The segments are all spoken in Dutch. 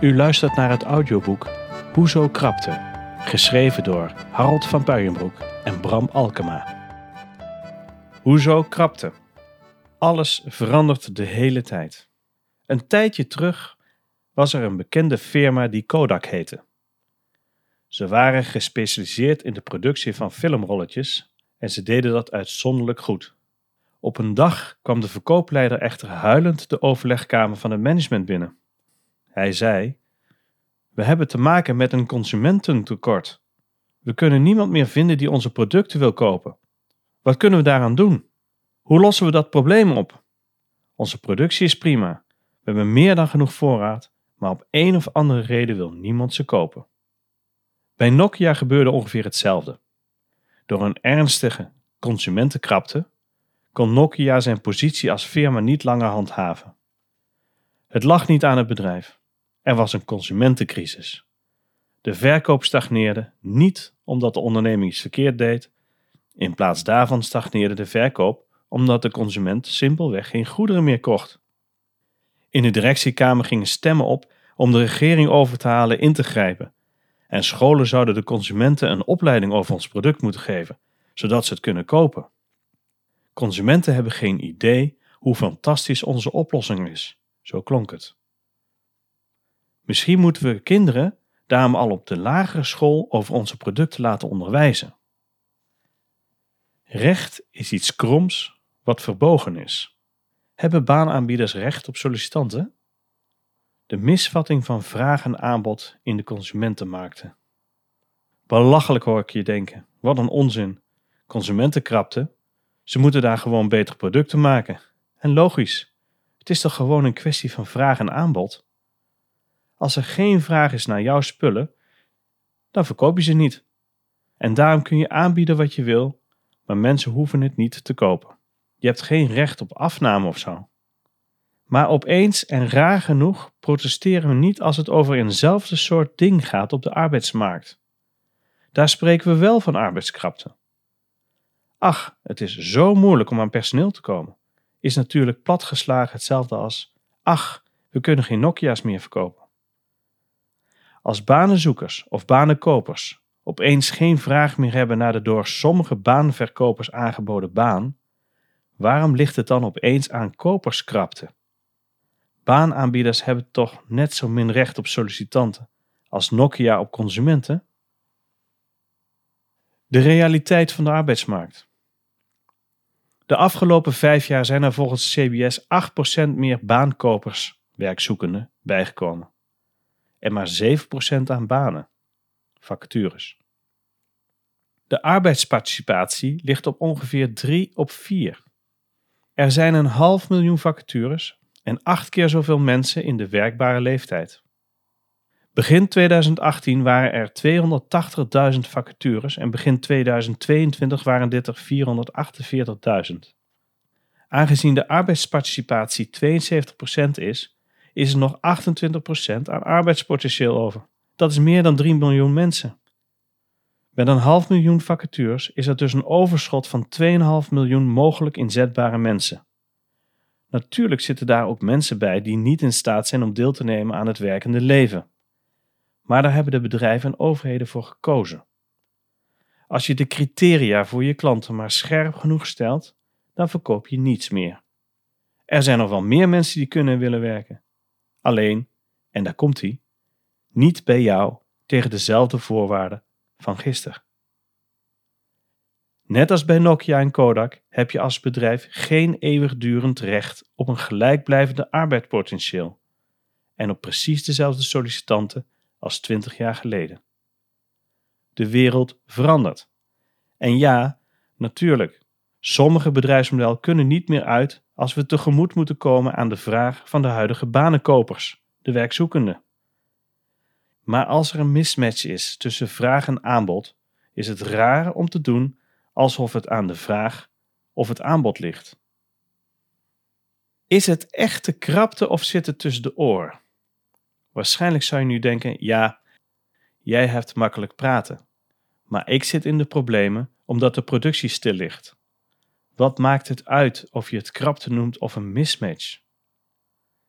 U luistert naar het audioboek Hoezo krapte, geschreven door Harold van Puijenbroek en Bram Alkema. Hoezo krapte? Alles verandert de hele tijd. Een tijdje terug was er een bekende firma die Kodak heette. Ze waren gespecialiseerd in de productie van filmrolletjes en ze deden dat uitzonderlijk goed. Op een dag kwam de verkoopleider echter huilend de overlegkamer van het management binnen. Hij zei: We hebben te maken met een consumententekort. We kunnen niemand meer vinden die onze producten wil kopen. Wat kunnen we daaraan doen? Hoe lossen we dat probleem op? Onze productie is prima. We hebben meer dan genoeg voorraad, maar op een of andere reden wil niemand ze kopen. Bij Nokia gebeurde ongeveer hetzelfde. Door een ernstige consumentenkrapte kon Nokia zijn positie als firma niet langer handhaven. Het lag niet aan het bedrijf. Er was een consumentencrisis. De verkoop stagneerde niet omdat de onderneming iets verkeerd deed. In plaats daarvan stagneerde de verkoop omdat de consument simpelweg geen goederen meer kocht. In de directiekamer gingen stemmen op om de regering over te halen in te grijpen. En scholen zouden de consumenten een opleiding over ons product moeten geven, zodat ze het kunnen kopen. Consumenten hebben geen idee hoe fantastisch onze oplossing is. Zo klonk het. Misschien moeten we kinderen daarom al op de lagere school over onze producten laten onderwijzen. Recht is iets kroms wat verbogen is. Hebben baanaanbieders recht op sollicitanten? De misvatting van vraag en aanbod in de consumentenmarkten. Belachelijk hoor ik je denken. Wat een onzin. Consumentenkrapte. Ze moeten daar gewoon betere producten maken. En logisch. Het is toch gewoon een kwestie van vraag en aanbod? Als er geen vraag is naar jouw spullen, dan verkoop je ze niet. En daarom kun je aanbieden wat je wil, maar mensen hoeven het niet te kopen. Je hebt geen recht op afname of zo. Maar opeens en raar genoeg protesteren we niet als het over eenzelfde soort ding gaat op de arbeidsmarkt. Daar spreken we wel van arbeidskrapte. Ach, het is zo moeilijk om aan personeel te komen, is natuurlijk platgeslagen hetzelfde als: ach, we kunnen geen Nokia's meer verkopen. Als banenzoekers of banenkopers opeens geen vraag meer hebben naar de door sommige baanverkopers aangeboden baan, waarom ligt het dan opeens aan koperskrapte? Baanaanbieders hebben toch net zo min recht op sollicitanten als Nokia op consumenten? De realiteit van de arbeidsmarkt. De afgelopen vijf jaar zijn er volgens CBS 8% meer baankopers, werkzoekenden, bijgekomen en maar 7% aan banen, vacatures. De arbeidsparticipatie ligt op ongeveer 3 op 4. Er zijn een half miljoen vacatures en acht keer zoveel mensen in de werkbare leeftijd. Begin 2018 waren er 280.000 vacatures en begin 2022 waren dit er 448.000. Aangezien de arbeidsparticipatie 72% is, is er nog 28% aan arbeidspotentieel over. Dat is meer dan 3 miljoen mensen. Met een half miljoen vacatures is er dus een overschot van 2,5 miljoen mogelijk inzetbare mensen. Natuurlijk zitten daar ook mensen bij die niet in staat zijn om deel te nemen aan het werkende leven. Maar daar hebben de bedrijven en overheden voor gekozen. Als je de criteria voor je klanten maar scherp genoeg stelt, dan verkoop je niets meer. Er zijn nog wel meer mensen die kunnen en willen werken, Alleen, en daar komt hij, niet bij jou tegen dezelfde voorwaarden van gisteren. Net als bij Nokia en Kodak heb je als bedrijf geen eeuwigdurend recht op een gelijkblijvende arbeidspotentieel en op precies dezelfde sollicitanten als 20 jaar geleden. De wereld verandert. En ja, natuurlijk, sommige bedrijfsmodellen kunnen niet meer uit als we tegemoet moeten komen aan de vraag van de huidige banenkopers, de werkzoekenden. Maar als er een mismatch is tussen vraag en aanbod, is het raar om te doen alsof het aan de vraag of het aanbod ligt. Is het echte krapte of zit het tussen de oren? Waarschijnlijk zou je nu denken: ja, jij hebt makkelijk praten. Maar ik zit in de problemen omdat de productie stil ligt. Wat maakt het uit of je het krapte noemt of een mismatch?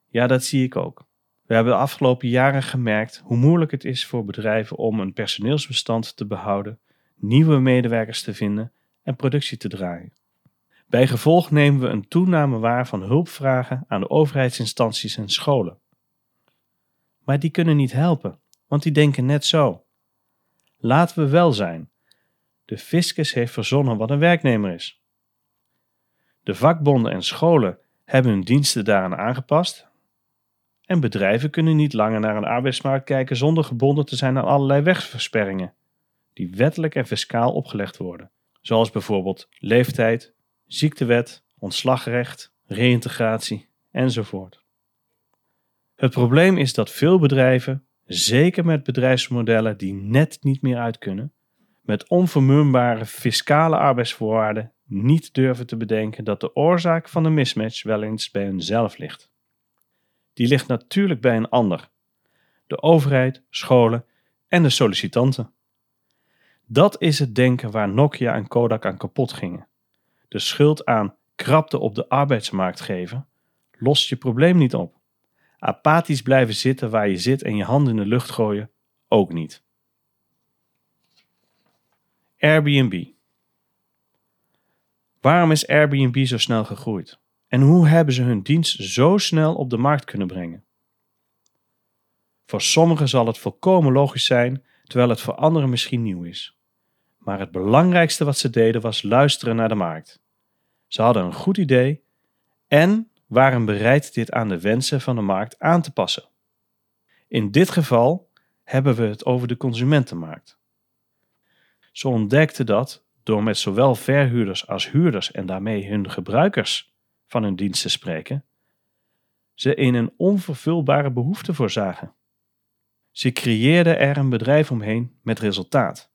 Ja, dat zie ik ook. We hebben de afgelopen jaren gemerkt hoe moeilijk het is voor bedrijven om een personeelsbestand te behouden, nieuwe medewerkers te vinden en productie te draaien. Bij gevolg nemen we een toename waar van hulpvragen aan de overheidsinstanties en scholen. Maar die kunnen niet helpen, want die denken net zo. Laten we wel zijn. De fiscus heeft verzonnen wat een werknemer is. De vakbonden en scholen hebben hun diensten daaraan aangepast. En bedrijven kunnen niet langer naar een arbeidsmarkt kijken zonder gebonden te zijn aan allerlei wegversperringen, die wettelijk en fiscaal opgelegd worden, zoals bijvoorbeeld leeftijd, ziektewet, ontslagrecht, reïntegratie enzovoort. Het probleem is dat veel bedrijven, zeker met bedrijfsmodellen die net niet meer uit kunnen, met onvermumbare fiscale arbeidsvoorwaarden niet durven te bedenken dat de oorzaak van de mismatch wel eens bij hunzelf ligt. Die ligt natuurlijk bij een ander: de overheid, scholen en de sollicitanten. Dat is het denken waar Nokia en Kodak aan kapot gingen. De schuld aan krapte op de arbeidsmarkt geven lost je probleem niet op. Apathisch blijven zitten waar je zit en je handen in de lucht gooien ook niet. Airbnb. Waarom is Airbnb zo snel gegroeid? En hoe hebben ze hun dienst zo snel op de markt kunnen brengen? Voor sommigen zal het volkomen logisch zijn, terwijl het voor anderen misschien nieuw is. Maar het belangrijkste wat ze deden was luisteren naar de markt. Ze hadden een goed idee en waren bereid dit aan de wensen van de markt aan te passen. In dit geval hebben we het over de consumentenmarkt. Ze ontdekten dat door met zowel verhuurders als huurders en daarmee hun gebruikers van hun dienst te spreken, ze in een onvervulbare behoefte voorzagen. Ze creëerden er een bedrijf omheen met resultaat.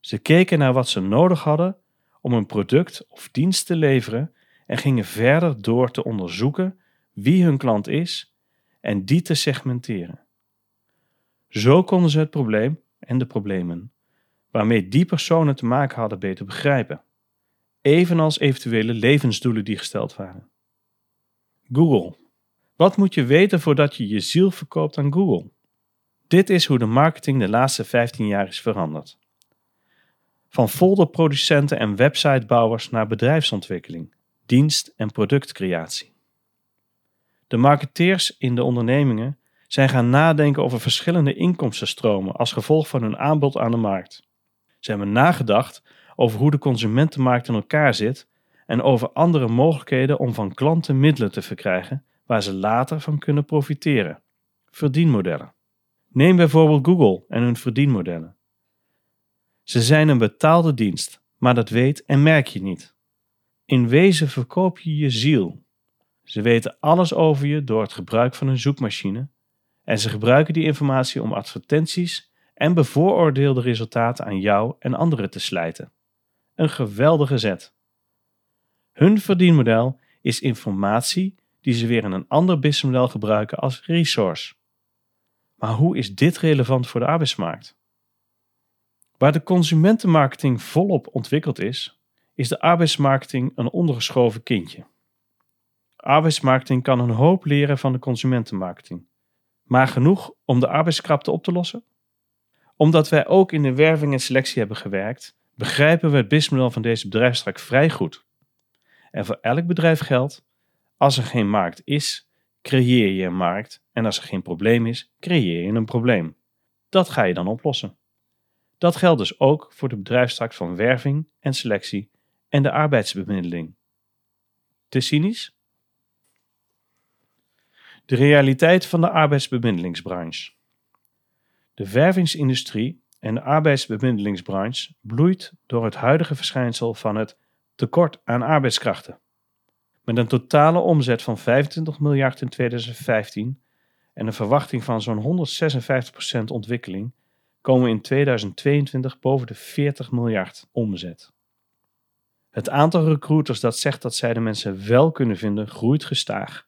Ze keken naar wat ze nodig hadden om een product of dienst te leveren en gingen verder door te onderzoeken wie hun klant is en die te segmenteren. Zo konden ze het probleem en de problemen waarmee die personen te maken hadden beter begrijpen, evenals eventuele levensdoelen die gesteld waren. Google. Wat moet je weten voordat je je ziel verkoopt aan Google? Dit is hoe de marketing de laatste 15 jaar is veranderd. Van folderproducenten en websitebouwers naar bedrijfsontwikkeling, dienst- en productcreatie. De marketeers in de ondernemingen zijn gaan nadenken over verschillende inkomstenstromen als gevolg van hun aanbod aan de markt. Ze hebben nagedacht over hoe de consumentenmarkt in elkaar zit en over andere mogelijkheden om van klanten middelen te verkrijgen waar ze later van kunnen profiteren. Verdienmodellen. Neem bijvoorbeeld Google en hun verdienmodellen. Ze zijn een betaalde dienst, maar dat weet en merk je niet. In wezen verkoop je je ziel. Ze weten alles over je door het gebruik van een zoekmachine en ze gebruiken die informatie om advertenties en bevooroordeelde resultaten aan jou en anderen te slijten. Een geweldige zet. Hun verdienmodel is informatie die ze weer in een ander businessmodel gebruiken als resource. Maar hoe is dit relevant voor de arbeidsmarkt? Waar de consumentenmarketing volop ontwikkeld is, is de arbeidsmarketing een ondergeschoven kindje. Arbeidsmarketing kan een hoop leren van de consumentenmarketing, maar genoeg om de arbeidskrapte op te lossen? Omdat wij ook in de werving en selectie hebben gewerkt, begrijpen we het businessmodel van deze bedrijfstrak vrij goed. En voor elk bedrijf geldt: als er geen markt is, creëer je een markt. En als er geen probleem is, creëer je een probleem. Dat ga je dan oplossen. Dat geldt dus ook voor de bedrijfstak van werving en selectie en de arbeidsbemiddeling. Te cynisch? De realiteit van de arbeidsbemiddelingsbranche. De vervingsindustrie en de arbeidsbemiddelingsbranche bloeit door het huidige verschijnsel van het tekort aan arbeidskrachten. Met een totale omzet van 25 miljard in 2015 en een verwachting van zo'n 156% ontwikkeling komen we in 2022 boven de 40 miljard omzet. Het aantal recruiters dat zegt dat zij de mensen wel kunnen vinden, groeit gestaag.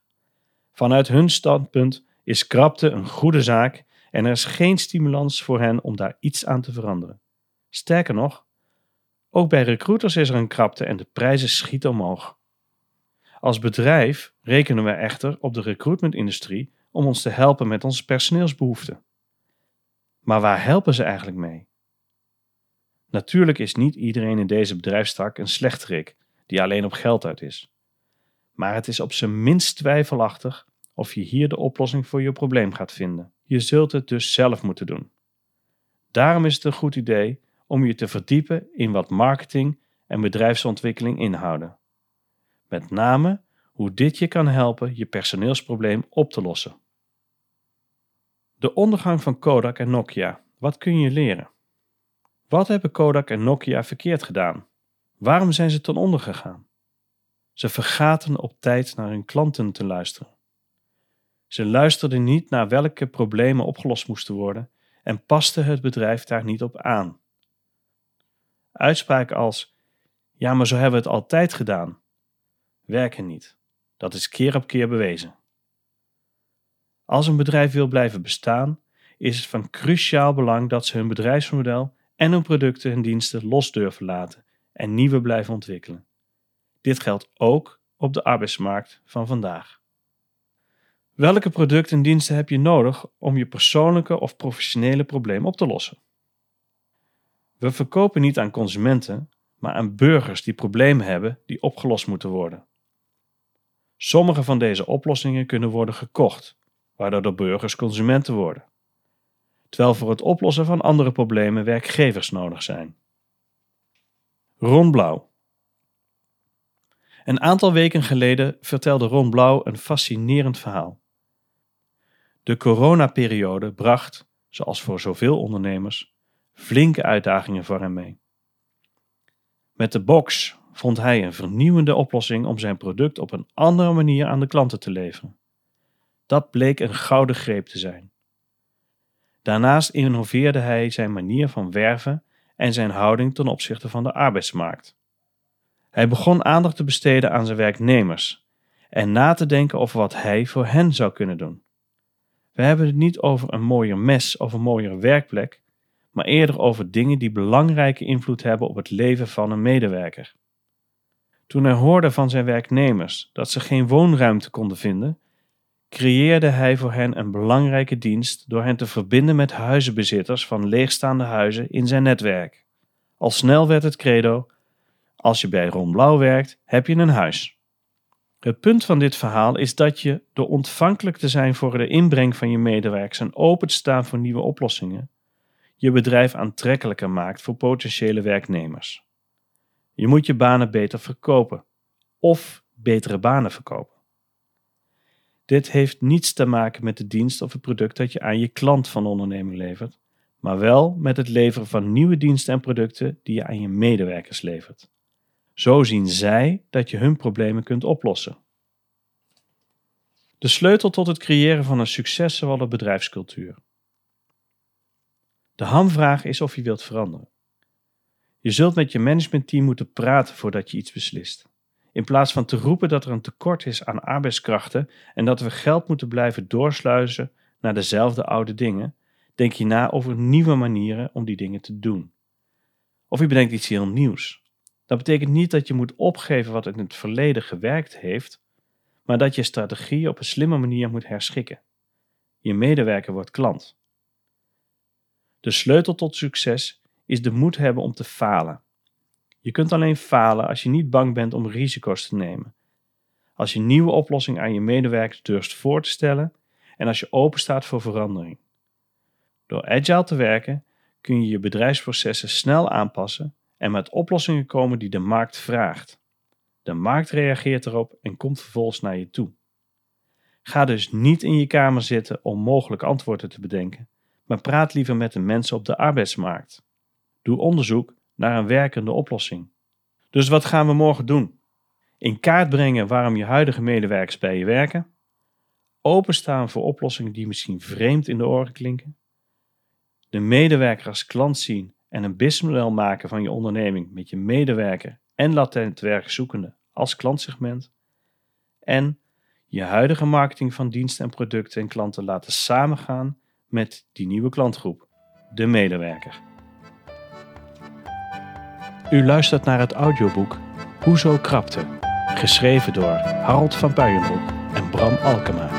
Vanuit hun standpunt is krapte een goede zaak en er is geen stimulans voor hen om daar iets aan te veranderen. Sterker nog, ook bij recruiters is er een krapte en de prijzen schieten omhoog. Als bedrijf rekenen we echter op de recruitmentindustrie om ons te helpen met onze personeelsbehoeften. Maar waar helpen ze eigenlijk mee? Natuurlijk is niet iedereen in deze bedrijfstak een slechterik die alleen op geld uit is. Maar het is op zijn minst twijfelachtig of je hier de oplossing voor je probleem gaat vinden. Je zult het dus zelf moeten doen. Daarom is het een goed idee om je te verdiepen in wat marketing en bedrijfsontwikkeling inhouden. Met name hoe dit je kan helpen je personeelsprobleem op te lossen. De ondergang van Kodak en Nokia. Wat kun je leren? Wat hebben Kodak en Nokia verkeerd gedaan? Waarom zijn ze ten onder gegaan? Ze vergaten op tijd naar hun klanten te luisteren. Ze luisterden niet naar welke problemen opgelost moesten worden en pasten het bedrijf daar niet op aan. Uitspraken als: Ja, maar zo hebben we het altijd gedaan, werken niet. Dat is keer op keer bewezen. Als een bedrijf wil blijven bestaan, is het van cruciaal belang dat ze hun bedrijfsmodel en hun producten en diensten los durven laten en nieuwe blijven ontwikkelen. Dit geldt ook op de arbeidsmarkt van vandaag. Welke producten en diensten heb je nodig om je persoonlijke of professionele probleem op te lossen? We verkopen niet aan consumenten, maar aan burgers die problemen hebben die opgelost moeten worden. Sommige van deze oplossingen kunnen worden gekocht, waardoor de burgers consumenten worden, terwijl voor het oplossen van andere problemen werkgevers nodig zijn. Ron Blauw Een aantal weken geleden vertelde Ron Blauw een fascinerend verhaal. De coronaperiode bracht, zoals voor zoveel ondernemers, flinke uitdagingen voor hem mee. Met de box vond hij een vernieuwende oplossing om zijn product op een andere manier aan de klanten te leveren. Dat bleek een gouden greep te zijn. Daarnaast innoveerde hij zijn manier van werven en zijn houding ten opzichte van de arbeidsmarkt. Hij begon aandacht te besteden aan zijn werknemers en na te denken over wat hij voor hen zou kunnen doen. We hebben het niet over een mooier mes of een mooiere werkplek, maar eerder over dingen die belangrijke invloed hebben op het leven van een medewerker. Toen hij hoorde van zijn werknemers dat ze geen woonruimte konden vinden, creëerde hij voor hen een belangrijke dienst door hen te verbinden met huizenbezitters van leegstaande huizen in zijn netwerk. Al snel werd het credo: als je bij Ron Blauw werkt, heb je een huis. Het punt van dit verhaal is dat je, door ontvankelijk te zijn voor de inbreng van je medewerkers en open te staan voor nieuwe oplossingen, je bedrijf aantrekkelijker maakt voor potentiële werknemers. Je moet je banen beter verkopen of betere banen verkopen. Dit heeft niets te maken met de dienst of het product dat je aan je klant van de onderneming levert, maar wel met het leveren van nieuwe diensten en producten die je aan je medewerkers levert. Zo zien zij dat je hun problemen kunt oplossen. De sleutel tot het creëren van een succesvolle bedrijfscultuur. De hamvraag is of je wilt veranderen. Je zult met je managementteam moeten praten voordat je iets beslist. In plaats van te roepen dat er een tekort is aan arbeidskrachten en dat we geld moeten blijven doorsluizen naar dezelfde oude dingen, denk je na over nieuwe manieren om die dingen te doen. Of je bedenkt iets heel nieuws. Dat betekent niet dat je moet opgeven wat in het verleden gewerkt heeft, maar dat je strategie op een slimme manier moet herschikken. Je medewerker wordt klant. De sleutel tot succes is de moed hebben om te falen. Je kunt alleen falen als je niet bang bent om risico's te nemen. Als je nieuwe oplossingen aan je medewerkers durft voor te stellen en als je open staat voor verandering. Door agile te werken kun je je bedrijfsprocessen snel aanpassen en met oplossingen komen die de markt vraagt. De markt reageert erop en komt vervolgens naar je toe. Ga dus niet in je kamer zitten om mogelijke antwoorden te bedenken, maar praat liever met de mensen op de arbeidsmarkt. Doe onderzoek naar een werkende oplossing. Dus wat gaan we morgen doen? In kaart brengen waarom je huidige medewerkers bij je werken. Openstaan voor oplossingen die misschien vreemd in de oren klinken. De medewerker als klant zien en een businessmodel maken van je onderneming met je medewerker en latent werkzoekende als klantsegment. En je huidige marketing van diensten en producten en klanten laten samengaan met die nieuwe klantgroep, de medewerker. U luistert naar het audioboek Hoezo Krapte, geschreven door Harold van Puijenbroek en Bram Alkema.